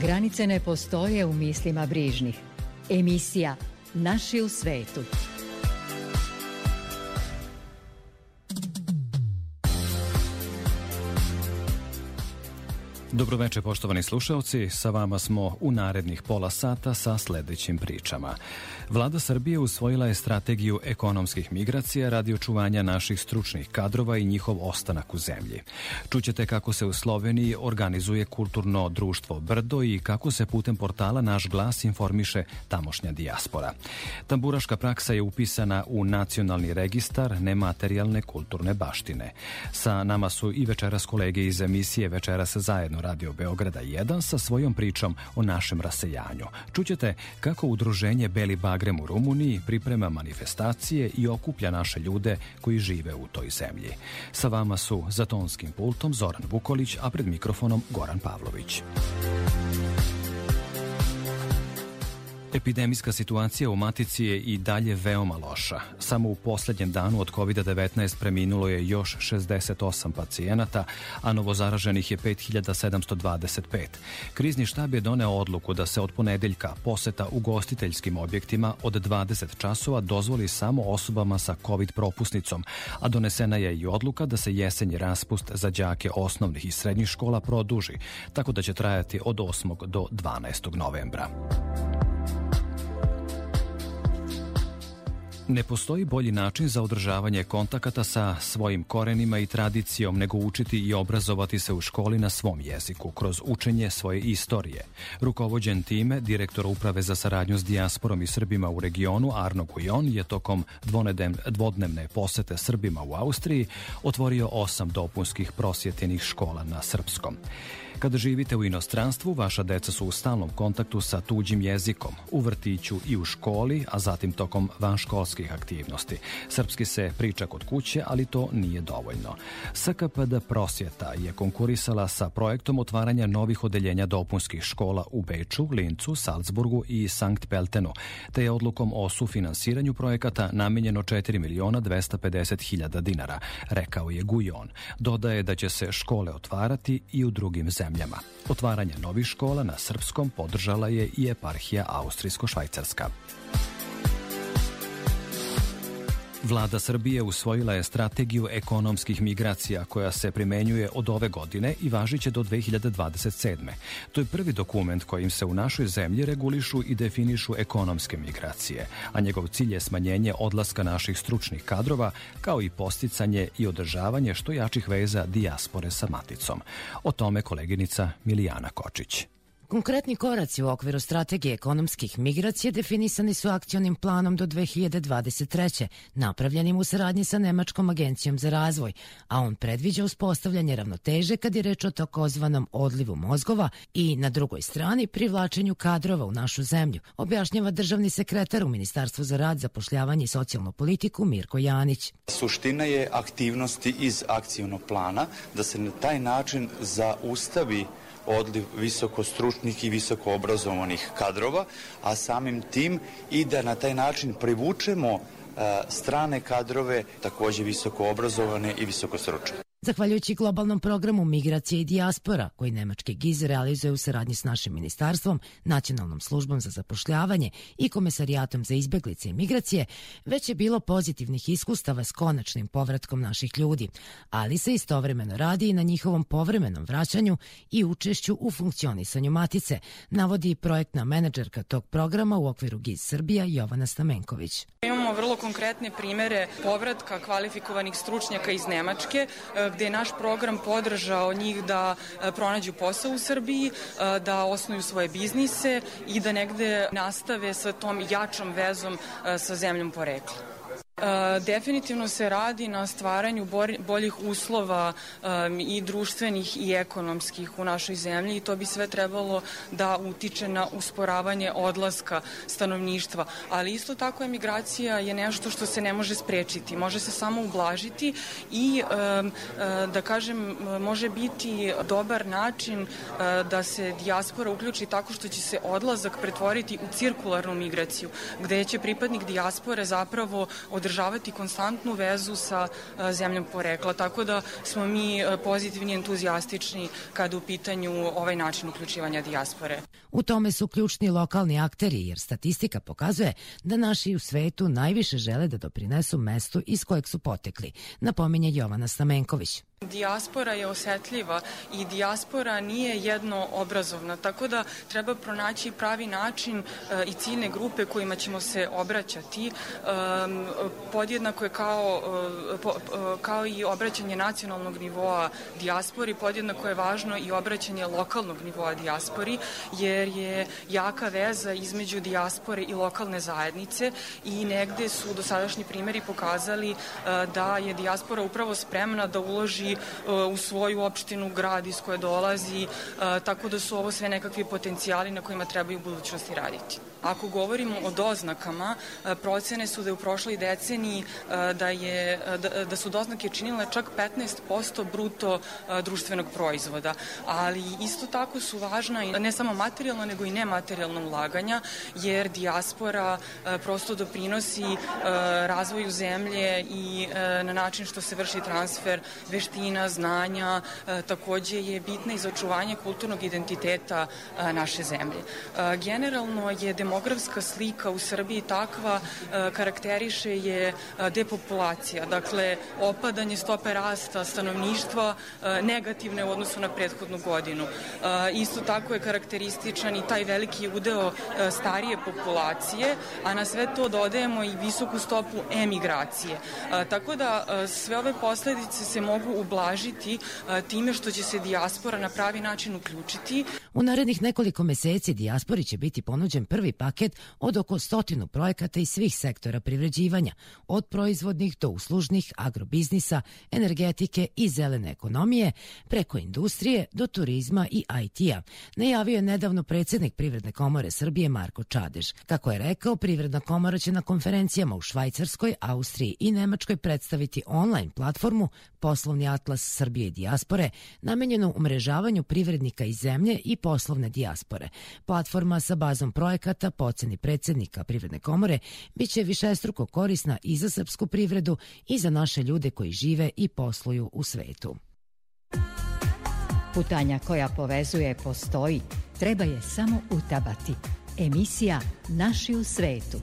Granice ne postoje u mislima brižnih. Emisija Naši u svetu. Dobroveče poštovani slušalci, sa vama smo u narednih pola sata sa sledećim pričama. Vlada Srbije usvojila je strategiju ekonomskih migracija radi očuvanja naših stručnih kadrova i njihov ostanak u zemlji. Čućete kako se u Sloveniji organizuje kulturno društvo Brdo i kako se putem portala Naš glas informiše tamošnja dijaspora. Tamburaška praksa je upisana u nacionalni registar nematerijalne kulturne baštine. Sa nama su i večeras kolege iz emisije Večeras zajedno Radio Beograda 1 sa svojom pričom o našem rasejanju. Čućete kako udruženje Beli Bagrem u Rumuniji priprema manifestacije i okuplja naše ljude koji žive u toj zemlji. Sa vama su za tonskim pultom Zoran Vukolić, a pred mikrofonom Goran Pavlović. Epidemijska situacija u Matici je i dalje veoma loša. Samo u poslednjem danu od COVID-19 preminulo je još 68 pacijenata, a novozaraženih je 5725. Krizni štab je doneo odluku da se od ponedeljka poseta u gostiteljskim objektima od 20 časova dozvoli samo osobama sa COVID propusnicom, a donesena je i odluka da se jesenji raspust za đake osnovnih i srednjih škola produži, tako da će trajati od 8. do 12. novembra. Ne postoji bolji način za održavanje kontakata sa svojim korenima i tradicijom nego učiti i obrazovati se u školi na svom jeziku kroz učenje svoje istorije. Rukovođen time, direktor Uprave za saradnju s dijasporom i Srbima u regionu Arno Gujon je tokom dvodnevne posete Srbima u Austriji otvorio osam dopunskih prosjetenih škola na srpskom. Kada živite u inostranstvu, vaša deca su u stalnom kontaktu sa tuđim jezikom, u vrtiću i u školi, a zatim tokom vanškolskih aktivnosti. Srpski se priča kod kuće, ali to nije dovoljno. SKPD Prosjeta je konkurisala sa projektom otvaranja novih odeljenja dopunskih škola u Beču, Lincu, Salzburgu i Sankt Peltenu, te je odlukom o sufinansiranju projekata namenjeno 4 miliona 250 hiljada dinara, rekao je Gujon. Dodaje da će se škole otvarati i u drugim zemljama zemljama. Otvaranje novih škola na srpskom podržala je i eparhija Austrijsko-Švajcarska. Vlada Srbije usvojila je strategiju ekonomskih migracija koja se primenjuje od ove godine i važiće do 2027. To je prvi dokument kojim se u našoj zemlji regulišu i definišu ekonomske migracije, a njegov cilj je smanjenje odlaska naših stručnih kadrova, kao i posticanje i održavanje što jačih veza dijaspore sa maticom. O tome koleginica Milijana Kočić. Konkretni koraci u okviru strategije ekonomskih migracija definisani su akcionim planom do 2023. napravljenim u saradnji sa Nemačkom agencijom za razvoj, a on predviđa uspostavljanje ravnoteže kad je reč o takozvanom odlivu mozgova i na drugoj strani privlačenju kadrova u našu zemlju, objašnjava državni sekretar u Ministarstvu za rad, zapošljavanje i socijalnu politiku Mirko Janić. Suština je aktivnosti iz akcijnog plana da se na taj način zaustavi odliv visokostručnih i visoko obrazovanih kadrova, a samim tim i da na taj način privučemo strane kadrove, takođe visoko obrazovane i visoko stručne. Zahvaljujući globalnom programu Migracije i dijaspora, koji Nemački GIZ realizuje u saradnji s našim ministarstvom, Nacionalnom službom za zapošljavanje i Komesarijatom za izbeglice i migracije, već je bilo pozitivnih iskustava s konačnim povratkom naših ljudi, ali se istovremeno radi i na njihovom povremenom vraćanju i učešću u funkcionisanju matice, navodi projektna menadžerka tog programa u okviru GIZ Srbija Jovana Stamenković. Imamo vrlo konkretne primere povratka kvalifikovanih stručnjaka iz Nemačke, gde je naš program podržao njih da pronađu posao u Srbiji, da osnuju svoje biznise i da negde nastave sa tom jačom vezom sa zemljom porekla. E, definitivno se radi na stvaranju boljih uslova i društvenih i ekonomskih u našoj zemlji i to bi sve trebalo da utiče na usporavanje odlaska stanovništva. Ali isto tako emigracija je nešto što se ne može sprečiti, može se samo ublažiti i um, da kažem može biti dobar način da se dijaspora uključi tako što će se odlazak pretvoriti u cirkularnu migraciju, gde će pripadnik dijaspore zapravo od održavati konstantnu vezu sa e, zemljom porekla, tako da smo mi e, pozitivni entuzijastični kada u pitanju ovaj način uključivanja dijaspore. U tome su ključni lokalni akteri, jer statistika pokazuje da naši u svetu najviše žele da doprinesu mestu iz kojeg su potekli, napominje Jovana Stamenković. Dijaspora je osetljiva i dijaspora nije jedno obrazovna, tako da treba pronaći pravi način e, i ciljne grupe kojima ćemo se obraćati. Podjednako je kao, e, po, e, kao i obraćanje nacionalnog nivoa dijaspori, podjednako je važno i obraćanje lokalnog nivoa dijaspori, jer je jaka veza između dijaspore i lokalne zajednice i negde su dosadašnji primeri pokazali e, da je dijaspora upravo spremna da uloži E, u svoju opštinu, grad iz koje dolazi, e, tako da su ovo sve nekakvi potencijali na kojima treba i u budućnosti raditi. Ako govorimo o doznakama, e, procene su da je u prošloj deceniji da, je, da, da su doznake činile čak 15% bruto društvenog proizvoda, ali isto tako su važna ne samo materijalna nego i nematerijalna ulaganja, jer dijaspora prosto doprinosi razvoju zemlje i na način što se vrši transfer veština znanja, e, takođe je bitna i za očuvanje kulturnog identiteta e, naše zemlje. E, generalno je demografska slika u Srbiji takva, karakteriše je depopulacija, dakle opadanje stope rasta stanovništva negativne u odnosu na prethodnu godinu. Isto tako je karakterističan i taj veliki udeo starije populacije, a na sve to dodajemo i visoku stopu emigracije. Tako da sve ove posledice se mogu ublažiti time što će se dijaspora na pravi način uključiti. U narednih nekoliko meseci dijaspori će biti ponuđen prvi paket od oko stotinu projekata iz svih sektora privređivanja, od proizvodnih do uslužnih, agrobiznisa, energetike i zelene ekonomije, preko industrije do turizma i IT-a, najavio je nedavno predsednik Privredne komore Srbije Marko Čadež. Kako je rekao, Privredna komora će na konferencijama u Švajcarskoj, Austriji i Nemačkoj predstaviti online platformu Poslovni atlas Srbije i dijaspore, namenjenu umrežavanju privrednika iz zemlje i poslovne dijaspore. Platforma sa bazom projekata po oceni predsednika Privredne komore biće višestruko korisna i za srpsku privredu i za naše ljude koji žive i posluju u svetu. Putanja koja povezuje postoji, treba je samo utabati. Emisija Naši u svetu.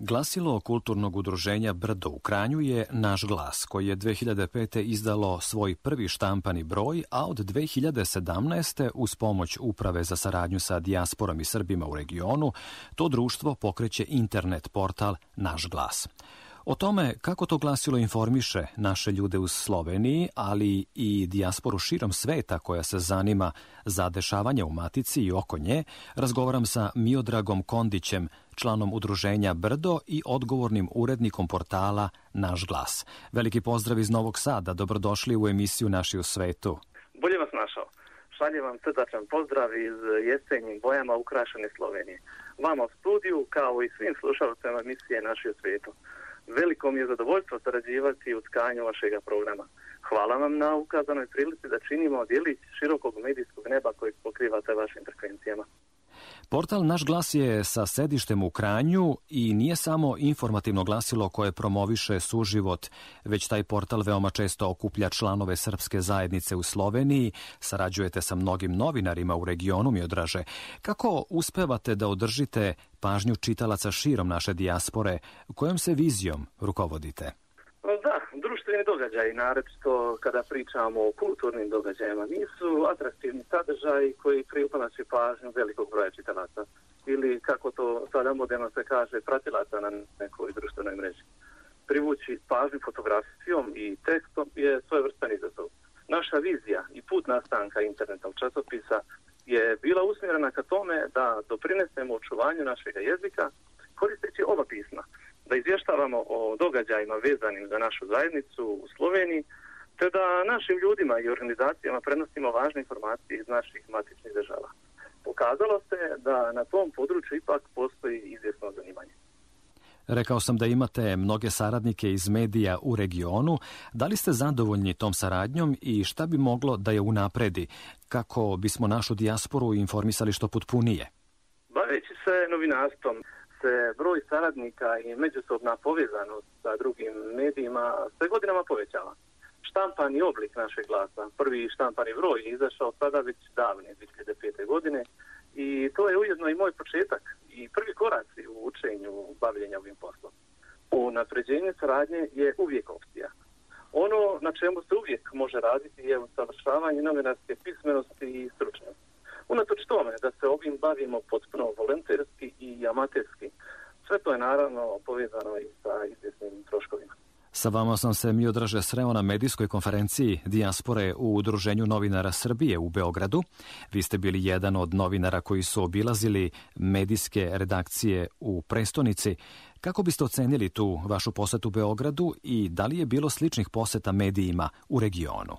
Glasilo kulturnog udruženja Brdo u Kranju je Naš glas, koji je 2005. izdalo svoj prvi štampani broj, a od 2017. uz pomoć Uprave za saradnju sa dijasporom i Srbima u regionu, to društvo pokreće internet portal Naš glas. O tome kako to glasilo informiše naše ljude u Sloveniji, ali i dijasporu širom sveta koja se zanima za dešavanje u Matici i oko nje, razgovaram sa Miodragom Kondićem, članom udruženja Brdo i odgovornim urednikom portala Naš glas. Veliki pozdrav iz Novog Sada, dobrodošli u emisiju Naši u svetu. Bolje vas našao. Šaljem vam srdačan pozdrav iz jesenjim bojama ukrašene Slovenije. Vama u studiju, kao i svim slušalcima emisije Naši u svetu. Veliko mi je zadovoljstvo sarađivati u tkanju vašeg programa. Hvala vam na ukazanoj prilici da činimo djelić širokog medijskog neba koji pokrivate vašim frekvencijama. Portal Naš glas je sa sedištem u Kranju i nije samo informativno glasilo koje promoviše suživot, već taj portal veoma često okuplja članove srpske zajednice u Sloveniji, sarađujete sa mnogim novinarima u regionu mi odraže. Kako uspevate da održite pažnju čitalaca širom naše dijaspore, kojom se vizijom rukovodite? Društveni događaji, naročito kada pričamo o kulturnim događajima, nisu atraktivni sadržaji koji privlače pažnju velikog broja čitalaca ili kako to sada moderno se kaže, pratilaca na nekoj društvenoj mreži. Privući pažnju fotografijom i tekstom je svojevrstan izazov. Naša vizija i put nastanka internetnog časopisa je bila usmjerena ka tome da doprinesemo očuvanju našeg jezika koristeći oba pisma, da izvještavamo o događajima vezanim za našu zajednicu u Sloveniji, te da našim ljudima i organizacijama prenosimo važne informacije iz naših matičnih država. Pokazalo se da na tom području ipak postoji izvjesno zanimanje. Rekao sam da imate mnoge saradnike iz medija u regionu. Da li ste zadovoljni tom saradnjom i šta bi moglo da je unapredi kako bismo našu dijasporu informisali što potpunije? Baveći se novinarstvom, se broj saradnika i međusobna povezanost sa drugim medijima sve godinama povećava. Štampani oblik našeg glasa, prvi štampani broj je izašao sada već davne 2005. godine i to je ujedno i moj početak i prvi koraci u učenju bavljenja ovim poslom. U napređenju saradnje je uvijek opcija. Ono na čemu se uvijek može raditi je usavršavanje novinarske pismenosti i stručnosti. Unatoč tome da se ovim bavimo potpuno volonterski i amaterski, sve to je naravno povezano i sa izvjesnim troškovima. Sa vama sam se mi odraže sreo na medijskoj konferenciji Dijaspore u Udruženju novinara Srbije u Beogradu. Vi ste bili jedan od novinara koji su obilazili medijske redakcije u prestonici. Kako biste ocenili tu vašu posetu Beogradu i da li je bilo sličnih poseta medijima u regionu?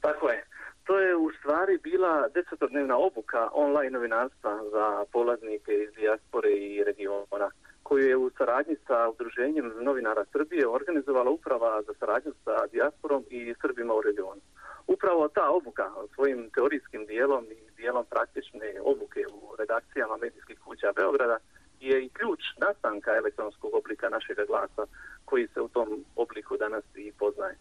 Tako je. To je u stvari bila desetodnevna obuka online novinarstva za polaznike iz dijaspore i regiona koju je u saradnji sa Udruženjem novinara Srbije organizovala uprava za saradnju sa dijasporom i Srbima u regionu. Upravo ta obuka svojim teorijskim dijelom i dijelom praktične obuke u redakcijama medijskih kuća Beograda je i ključ nastanka elektronskog oblika našeg glasa koji se u tom obliku danas i poznaje.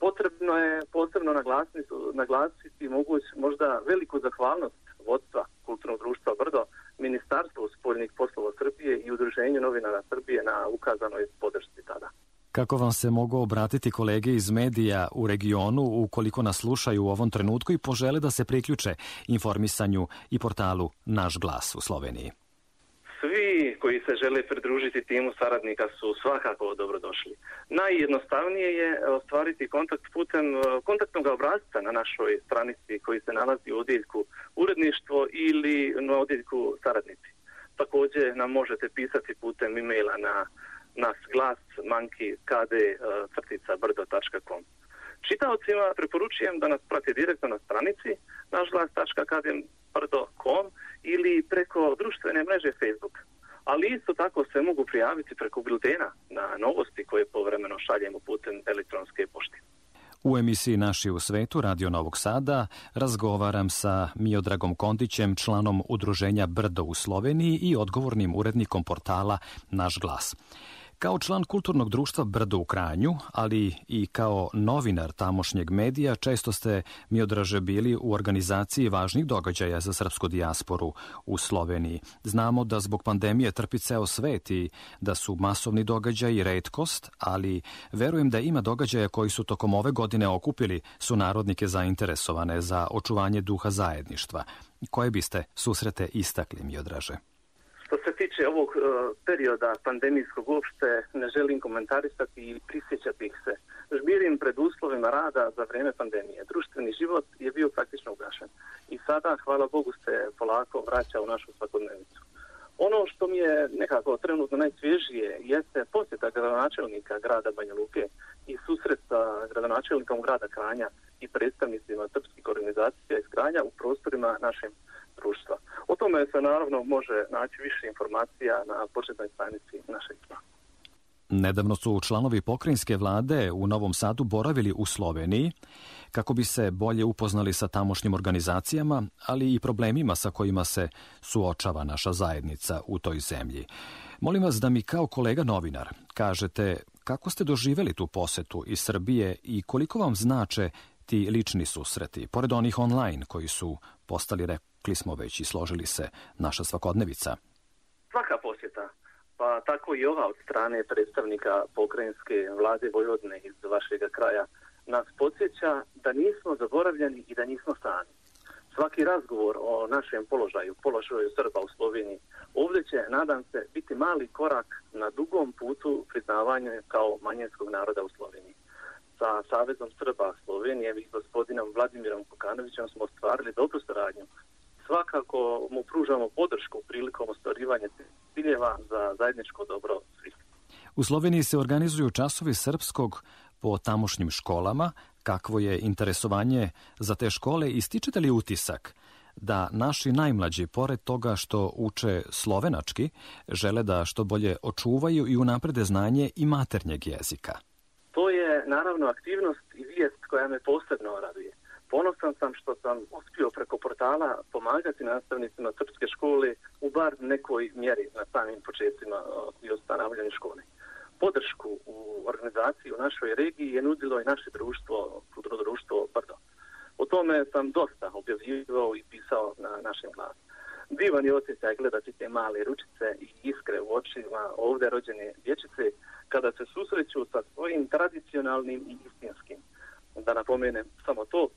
Potrebno je posebno naglasiti, naglasiti moguć, možda veliku zahvalnost vodstva kulturnog društva Brdo Ministarstvu spoljnih poslova Srbije i Udruženju novinara Srbije na ukazanoj podršci tada. Kako vam se mogu obratiti kolege iz medija u regionu ukoliko nas slušaju u ovom trenutku i požele da se priključe informisanju i portalu Naš glas u Sloveniji? Svi koji se žele pridružiti timu saradnika su svakako dobrodošli. Najjednostavnije je ostvariti kontakt putem e, kontaktnog obrazca na našoj stranici koji se nalazi u odjeljku uredništvo ili na odjeljku saradnici. Također nam možete pisati putem e-maila na nas glas manki kd e. Čitaocima preporučujem da nas prate direktno na stranici našglas.kd.brdo.com ili preko društvene mreže Facebook. Ali isto tako se mogu prijaviti preko biltena na novosti koje povremeno šaljemo putem elektronske pošte. U emisiji Naši u svetu Radio Novog Sada razgovaram sa Miodragom Kondićem, članom udruženja Brdo u Sloveniji i odgovornim urednikom portala Naš glas. Kao član kulturnog društva Brdo u Kranju, ali i kao novinar tamošnjeg medija, često ste mi odraže bili u organizaciji važnih događaja za srpsku dijasporu u Sloveniji. Znamo da zbog pandemije trpi ceo svet i da su masovni događaji redkost, ali verujem da ima događaja koji su tokom ove godine okupili su narodnike zainteresovane za očuvanje duha zajedništva. Koje biste susrete istakli mi odraže? Tiče ovog uh, perioda pandemijskog uopšte, ne želim komentarisati i prisjećati ih se. Žmirim pred uslovima rada za vreme pandemije. Društveni život je bio praktično ugašen. I sada, hvala Bogu, se polako vraća u našu svakodnevicu. Ono što mi je nekako trenutno najsvježije jeste posjeta gradonačelnika grada Banja Luke i susret sa gradonačelnikom grada Kranja i predstavnicima srpskih organizacija iz Kranja u prostorima našem društva. O tome se naravno može naći više informacija na početnoj stranici našeg sna. Nedavno su članovi pokrinjske vlade u Novom Sadu boravili u Sloveniji kako bi se bolje upoznali sa tamošnjim organizacijama, ali i problemima sa kojima se suočava naša zajednica u toj zemlji. Molim vas da mi kao kolega novinar kažete kako ste doživeli tu posetu iz Srbije i koliko vam znače ti lični susreti, pored onih online koji su postali, rekli smo već i složili se, naša svakodnevica? Pa tako i ova od strane predstavnika pokrajinske vlade Vojvodne iz vašeg kraja, nas podsjeća da nismo zaboravljeni i da nismo sami. Svaki razgovor o našem položaju, položaju Srba u Sloveniji, ovdje će, nadam se, biti mali korak na dugom putu priznavanja kao manjenskog naroda u Sloveniji sa Savezom Srba Slovenije i gospodinom Vladimirom Kukanovićem smo ostvarili dobru saradnju svakako mu pružamo podršku prilikom ostvarivanja ciljeva za zajedničko dobro svih. U Sloveniji se organizuju časovi srpskog po tamošnjim školama. Kakvo je interesovanje za te škole i stičete li utisak da naši najmlađi, pored toga što uče slovenački, žele da što bolje očuvaju i unaprede znanje i maternjeg jezika? To je naravno aktivnost i vijest koja me posebno raduje. Ponosan sam što sam uspio preko portala pomagati nastavnicima srpske škole u bar nekoj mjeri na samim početcima i ostanavljanju škole. Podršku u organizaciji u našoj regiji je nudilo i naše društvo, društvo Brdo. O tome sam dosta objavljivao i pisao na našem glasu. Divan je osjećaj gledati te male ručice i iskre u očima ovde rođene dječice kada se susreću sa svojim tradicionalnim i istinskim. Da napomenem samo to,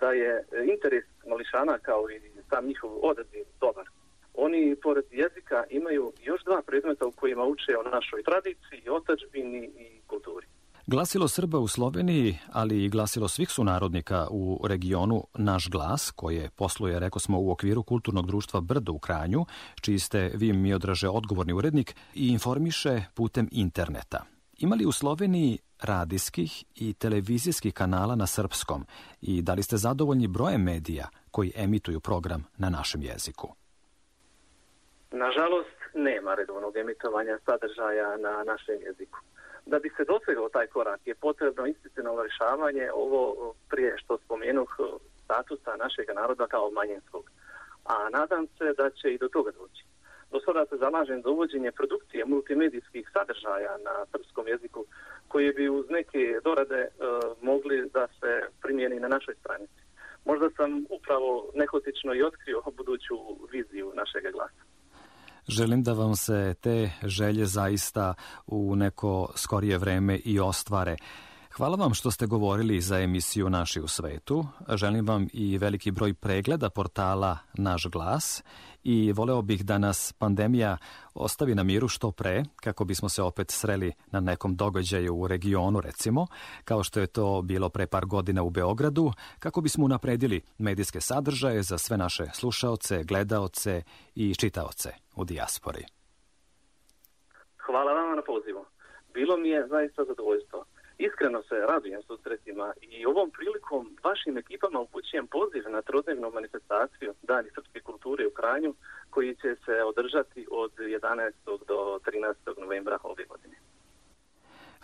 da je interes mališana kao i sam njihov odaziv dobar. Oni, pored jezika, imaju još dva predmeta u kojima uče o našoj tradiciji, otačbini i kulturi. Glasilo Srba u Sloveniji, ali i glasilo svih sunarodnika u regionu Naš glas, koje posluje, reko smo, u okviru kulturnog društva Brdo u Kranju, čiji ste vi mi odraže odgovorni urednik, i informiše putem interneta. Imali u Sloveniji radijskih i televizijskih kanala na srpskom i da li ste zadovoljni brojem medija koji emituju program na našem jeziku? Nažalost, nema redovnog emitovanja sadržaja na našem jeziku. Da bi se dosegao taj korak je potrebno institucionalno rješavanje ovo prije što spomenuh statusa našeg naroda kao manjinskog. A nadam se da će i do toga doći. Do sada se zalažem za uvođenje produkcije multimedijskih sadržaja na srpskom jeziku koji bi uz neke dorade e, mogli da se primijeni na našoj stranici. Možda sam upravo nehotično i otkrio buduću viziju našeg glasa. Želim da vam se te želje zaista u neko skorije vreme i ostvare. Hvala vam što ste govorili za emisiju Naši u svetu. Želim vam i veliki broj pregleda portala Naš glas i voleo bih da nas pandemija ostavi na miru što pre, kako bismo se opet sreli na nekom događaju u regionu, recimo, kao što je to bilo pre par godina u Beogradu, kako bismo unapredili medijske sadržaje za sve naše slušaoce, gledaoce i čitaoce u dijaspori. Hvala vam na pozivu. Bilo mi je zaista zadovoljstvo. Iskreno se radujem susretima i ovom prilikom vašim ekipama upućujem poziv na trodnevnu manifestaciju Dani srpske kulture u Kranju koji će se održati od 11. do 13. novembra ove godine.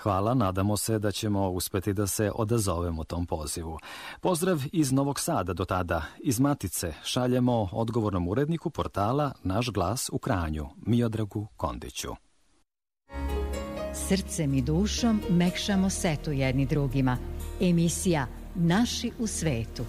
Hvala, nadamo se da ćemo uspeti da se odazovemo tom pozivu. Pozdrav iz Novog Sada do tada. Iz Matice šaljemo odgovornom uredniku portala Naš glas u Kranju, Miodragu Kondiću. Srcem i dušom mekšamo setu jedni drugima. Emisija Naši u svetu.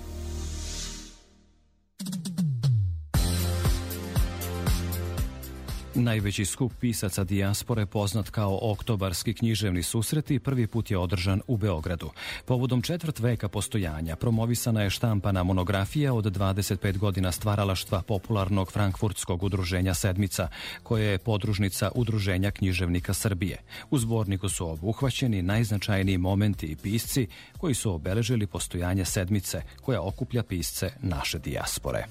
Najveći skup pisaca dijaspore poznat kao Oktobarski književni susreti prvi put je održan u Beogradu. Povodom četvrt veka postojanja promovisana je štampana monografija od 25 godina stvaralaštva popularnog frankfurtskog udruženja Sedmica, koje je podružnica Udruženja književnika Srbije. U zborniku su obuhvaćeni najznačajniji momenti i pisci koji su obeležili postojanje Sedmice koja okuplja pisce naše dijaspore.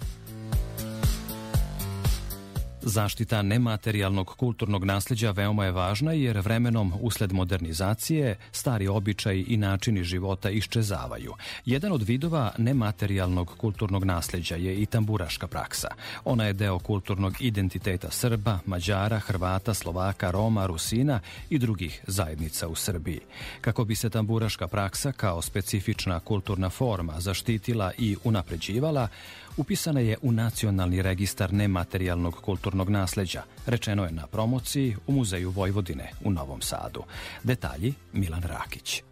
Zaštita nematerijalnog kulturnog nasleđa veoma je važna jer vremenom usled modernizacije stari običaji i načini života iščezavaju. Jedan od vidova nematerijalnog kulturnog nasleđa je i tamburaška praksa. Ona je deo kulturnog identiteta Srba, Mađara, Hrvata, Slovaka, Roma, Rusina i drugih zajednica u Srbiji. Kako bi se tamburaška praksa kao specifična kulturna forma zaštitila i unapređivala, upisana je u Nacionalni registar nematerijalnog kulturnog nasleđa, rečeno je na promociji u Muzeju Vojvodine u Novom Sadu. Detalji Milan Rakić.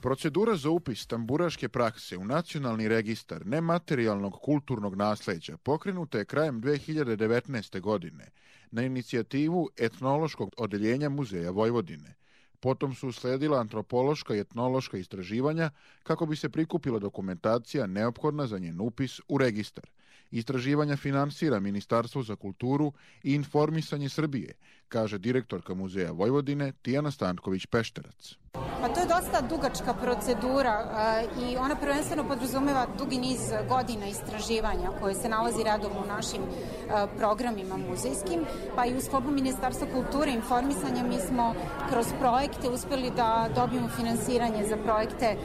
Procedura za upis tamburaške prakse u Nacionalni registar nematerijalnog kulturnog nasleđa pokrenuta je krajem 2019. godine na inicijativu etnološkog odeljenja Muzeja Vojvodine. Potom su usledila antropološka i etnološka istraživanja kako bi se prikupila dokumentacija neophodna za njen upis u registar. Istraživanja finansira Ministarstvo za kulturu i informisanje Srbije, kaže direktorka Muzeja Vojvodine Tijana Stanković-Pešterac. Pa to je dosta dugačka procedura i ona prvenstveno podrazumeva dugi niz godina istraživanja koje se nalazi redovno u našim programima muzejskim, pa i u sklopu Ministarstva kulture i informisanja mi smo kroz projekte uspeli da dobijemo finansiranje za projekte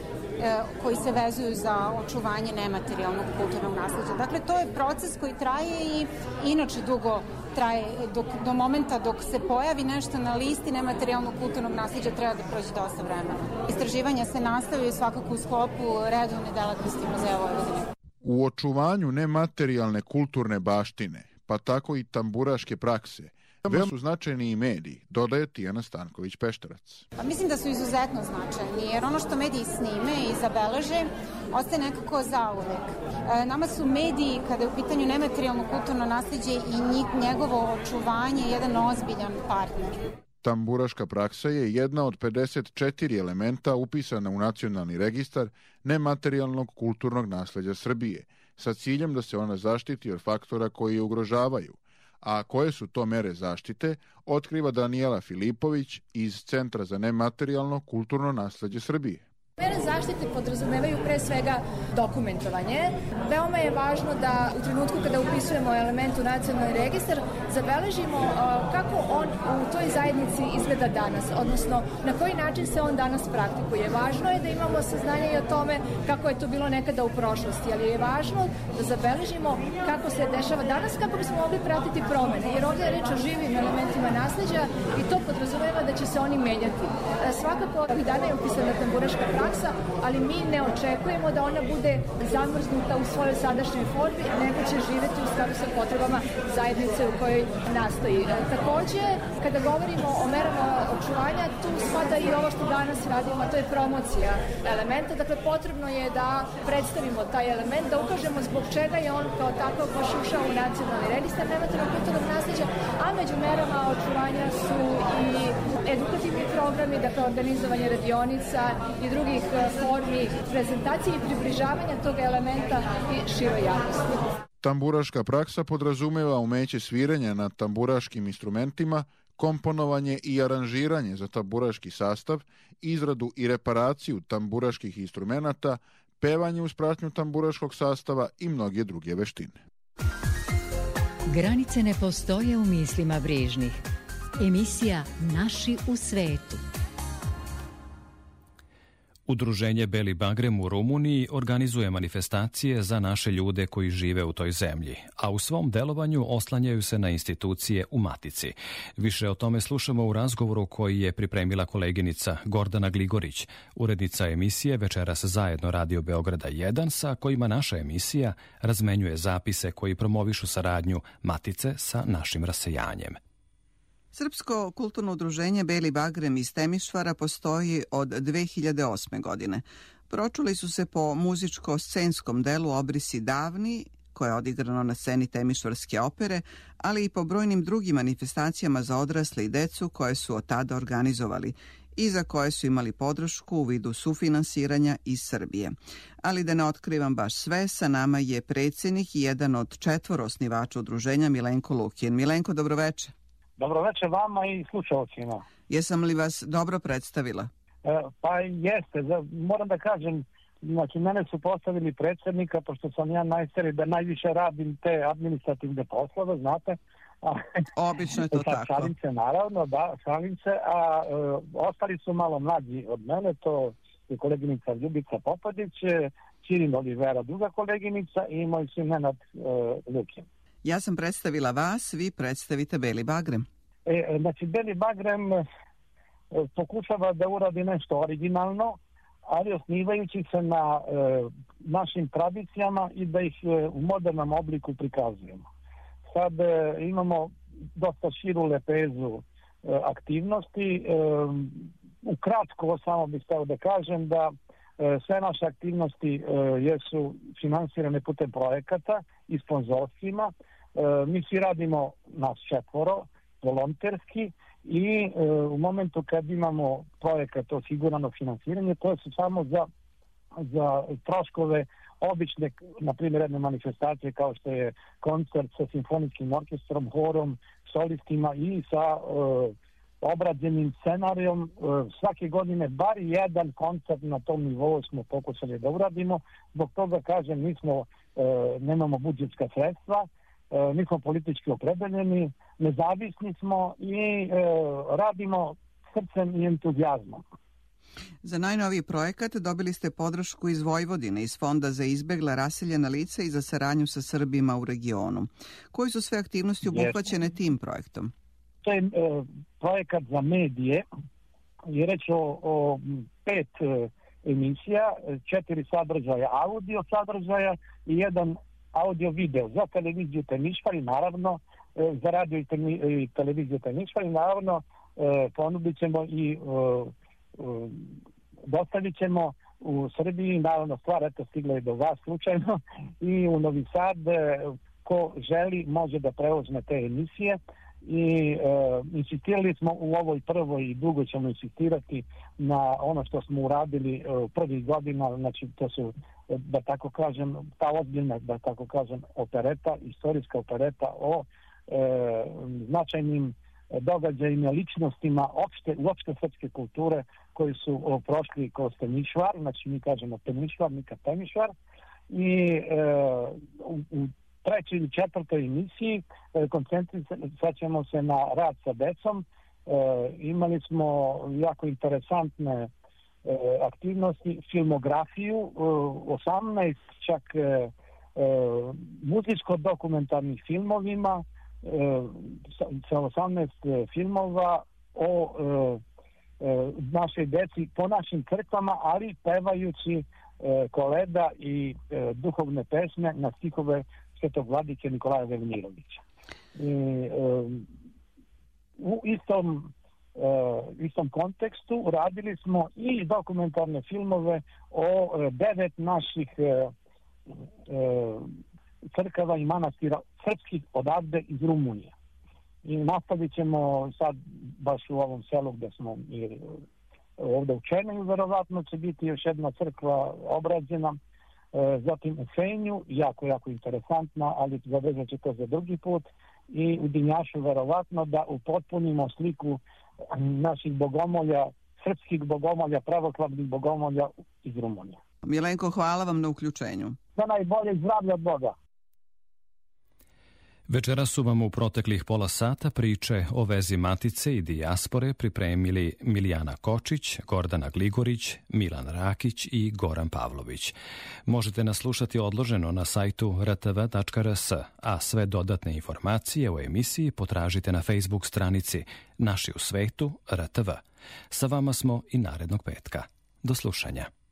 koji se vezuju za očuvanje nematerijalnog kulturnog nasleđa. Dakle, to je proces koji traje i inače dugo traje dok, do momenta dok se pojavi nešto na listi nematerijalnog kulturnog nasljeđa treba da prođe dosta vremena. Istraživanja se nastavljaju svakako u sklopu redovne delatnosti Muzeja Vojvodine. U očuvanju nematerijalne kulturne baštine, pa tako i tamburaške prakse, Veoma su značajni i mediji, dodaje Tijana Stanković-Pešterac. Pa mislim da su izuzetno značajni, jer ono što mediji snime i zabeleže, ostaje nekako zauvek. E, nama su mediji, kada je u pitanju nematerijalno kulturno nasljeđe i njegovo očuvanje, jedan ozbiljan partner. Tamburaška praksa je jedna od 54 elementa upisana u nacionalni registar nematerijalnog kulturnog nasleđa Srbije, sa ciljem da se ona zaštiti od faktora koji je ugrožavaju, a koje su to mere zaštite, otkriva Daniela Filipović iz Centra za nematerijalno kulturno nasledđe Srbije. Mere zaštite podrazumevaju pre svega dokumentovanje. Veoma je važno da u trenutku kada upisujemo element u nacionalni registar zabeležimo kako on u toj zajednici izgleda danas, odnosno na koji način se on danas praktikuje. Važno je da imamo saznanje i o tome kako je to bilo nekada u prošlosti, ali je važno da zabeležimo kako se dešava danas kako bismo mogli pratiti promene, jer ovdje je reč o živim elementima nasleđa i to podrazumeva da će se oni menjati. E, svakako, ovih dana je upisana tamburaška praksa, ali mi ne očekujemo da ona bude zamrznuta u svojoj sadašnjoj formi, nego će živeti u skladu sa potrebama zajednice u kojoj nastoji. E, takođe, kada govorimo o merama očuvanja, tu spada i ovo što danas radimo, a to je promocija elementa. Dakle, potrebno je da predstavimo taj element, da ukažemo zbog čega je on kao takav baš ušao u nacionalni registar nematerijalnog kulturnog nasleđa, a među merama očuvanja su i edukativni programi, dakle organizovanje radionica i drugih e, formi prezentacije i približavanja tog elementa i široj javnosti. Tamburaška praksa podrazumeva umeće sviranja na tamburaškim instrumentima, komponovanje i aranžiranje za tamburaški sastav, izradu i reparaciju tamburaških instrumenta, pevanje uz pratnju tamburaškog sastava i mnoge druge veštine. Granice ne postoje u mislima brižnih. Emisija Naši u svetu. Udruženje Beli Bagrem u Rumuniji organizuje manifestacije za naše ljude koji žive u toj zemlji, a u svom delovanju oslanjaju se na institucije u Matici. Više o tome slušamo u razgovoru koji je pripremila koleginica Gordana Gligorić, urednica emisije Večeras zajedno Radio Beograda 1, sa kojima naša emisija razmenjuje zapise koji promovišu saradnju Matice sa našim rasejanjem. Srpsko kulturno udruženje Beli Bagrem iz Temišvara postoji od 2008. godine. Pročuli su se po muzičko-scenskom delu Obrisi davni, koje je odigrano na sceni Temišvarske opere, ali i po brojnim drugim manifestacijama za odrasle i decu koje su od tada organizovali i za koje su imali podršku u vidu sufinansiranja iz Srbije. Ali da ne otkrivam baš sve, sa nama je predsednik i jedan od četvoro osnivača udruženja Milenko Lukin. Milenko, dobroveče. Dobroveče vama i slušalcima. Jesam li vas dobro predstavila? E, pa jeste, moram da kažem, znači mene su postavili predsednika, pošto sam ja najstari da najviše radim te administrativne poslove, znate. Obično je to tako. Šalim se, naravno, da, šalim se, a e, ostali su malo mlađi od mene, to je koleginica Ljubica Popadić, Čirin Olivera, druga koleginica i moj sin Nenad e, Lukin. Ja sam predstavila vas, vi predstavite Beli Bagrem. E, znači, Beli Bagrem e, pokušava da uradi nešto originalno, ali osnivajući se na e, našim tradicijama i da ih e, u modernom obliku prikazujemo. Sad e, imamo dosta širu lepezu e, aktivnosti. E, ukratko samo bih htio da kažem da e, sve naše aktivnosti e, jesu finansirane putem projekata i sponzorstvima. E, mi svi radimo nas četvoro, volonterski i e, u momentu kad imamo projekat osigurano finansiranje, to su samo za, za troškove obične, na primjer, jedne manifestacije kao što je koncert sa simfonijskim orkestrom, horom, solistima i sa e, obrađenim scenarijom. E, svake godine bar jedan koncert na tom nivou smo pokušali da uradimo. Zbog toga, kažem, mi smo, e, nemamo budžetska sredstva, mi smo politički opredeljeni, nezavisni smo i radimo srcem i entuzijazmom. Za najnoviji projekat dobili ste podršku iz Vojvodine, iz Fonda za izbegla raseljena lica i za saradnju sa Srbima u regionu. Koji su sve aktivnosti obuhvaćene tim projektom? To je e, projekat za medije je reč o, o pet e, emisija, četiri sadržaja audio sadržaja i jedan audio video za televiziju Temišvar i naravno e, za radio i, i televiziju Temišvar i naravno e, ponudit ćemo i e, e, dostavit ćemo u Srbiji, naravno stvar eto stigla je do vas slučajno i u Novi Sad e, ko želi može da preuzme te emisije i e, insistirali smo u ovoj prvoj i dugo ćemo insistirati na ono što smo uradili e, prvih godina, znači to su da tako kažem, ta ozbiljna, da tako kažem, opereta, istorijska opereta o e, značajnim događajima, ličnostima opšte, uopšte srpske kulture koji su o, prošli kroz Temišvar, znači mi kažemo Temišvar, Mika Temišvar, i e, u, u trećoj ili četvrtoj emisiji e, koncentrisat ćemo se na rad sa decom. E, imali smo jako interesantne e, aktivnosti, filmografiju, 18 čak muzijsko-dokumentarnih filmovima, sa 18 filmova o našoj deci po našim crkvama, ali pevajući koleda i duhovne pesme na stihove svetog vladike Nikolaja Velimirovića. I, um, u istom uh, istom kontekstu radili smo i dokumentarne filmove o uh, devet naših uh, uh, crkava i manastira srpskih odavde iz Rumunije. I nastavit ćemo sad baš u ovom selu gde smo i ovde u Černeju verovatno će biti još jedna crkva obrađena zatim u Fenju, jako, jako interesantna, ali zavezat će to za drugi put, i u Dinjašu verovatno da upotpunimo sliku naših bogomolja, srpskih bogomolja, pravoslavnih bogomolja iz Rumunije. Milenko, hvala vam na uključenju. Za najbolje zdravlje od Boga. Večera su vam u proteklih pola sata priče o vezi matice i dijaspore pripremili Milijana Kočić, Gordana Gligorić, Milan Rakić i Goran Pavlović. Možete nas slušati odloženo na sajtu rtv.rs, a sve dodatne informacije o emisiji potražite na Facebook stranici Naši u svetu RTV. Sa vama smo i narednog petka. Do slušanja.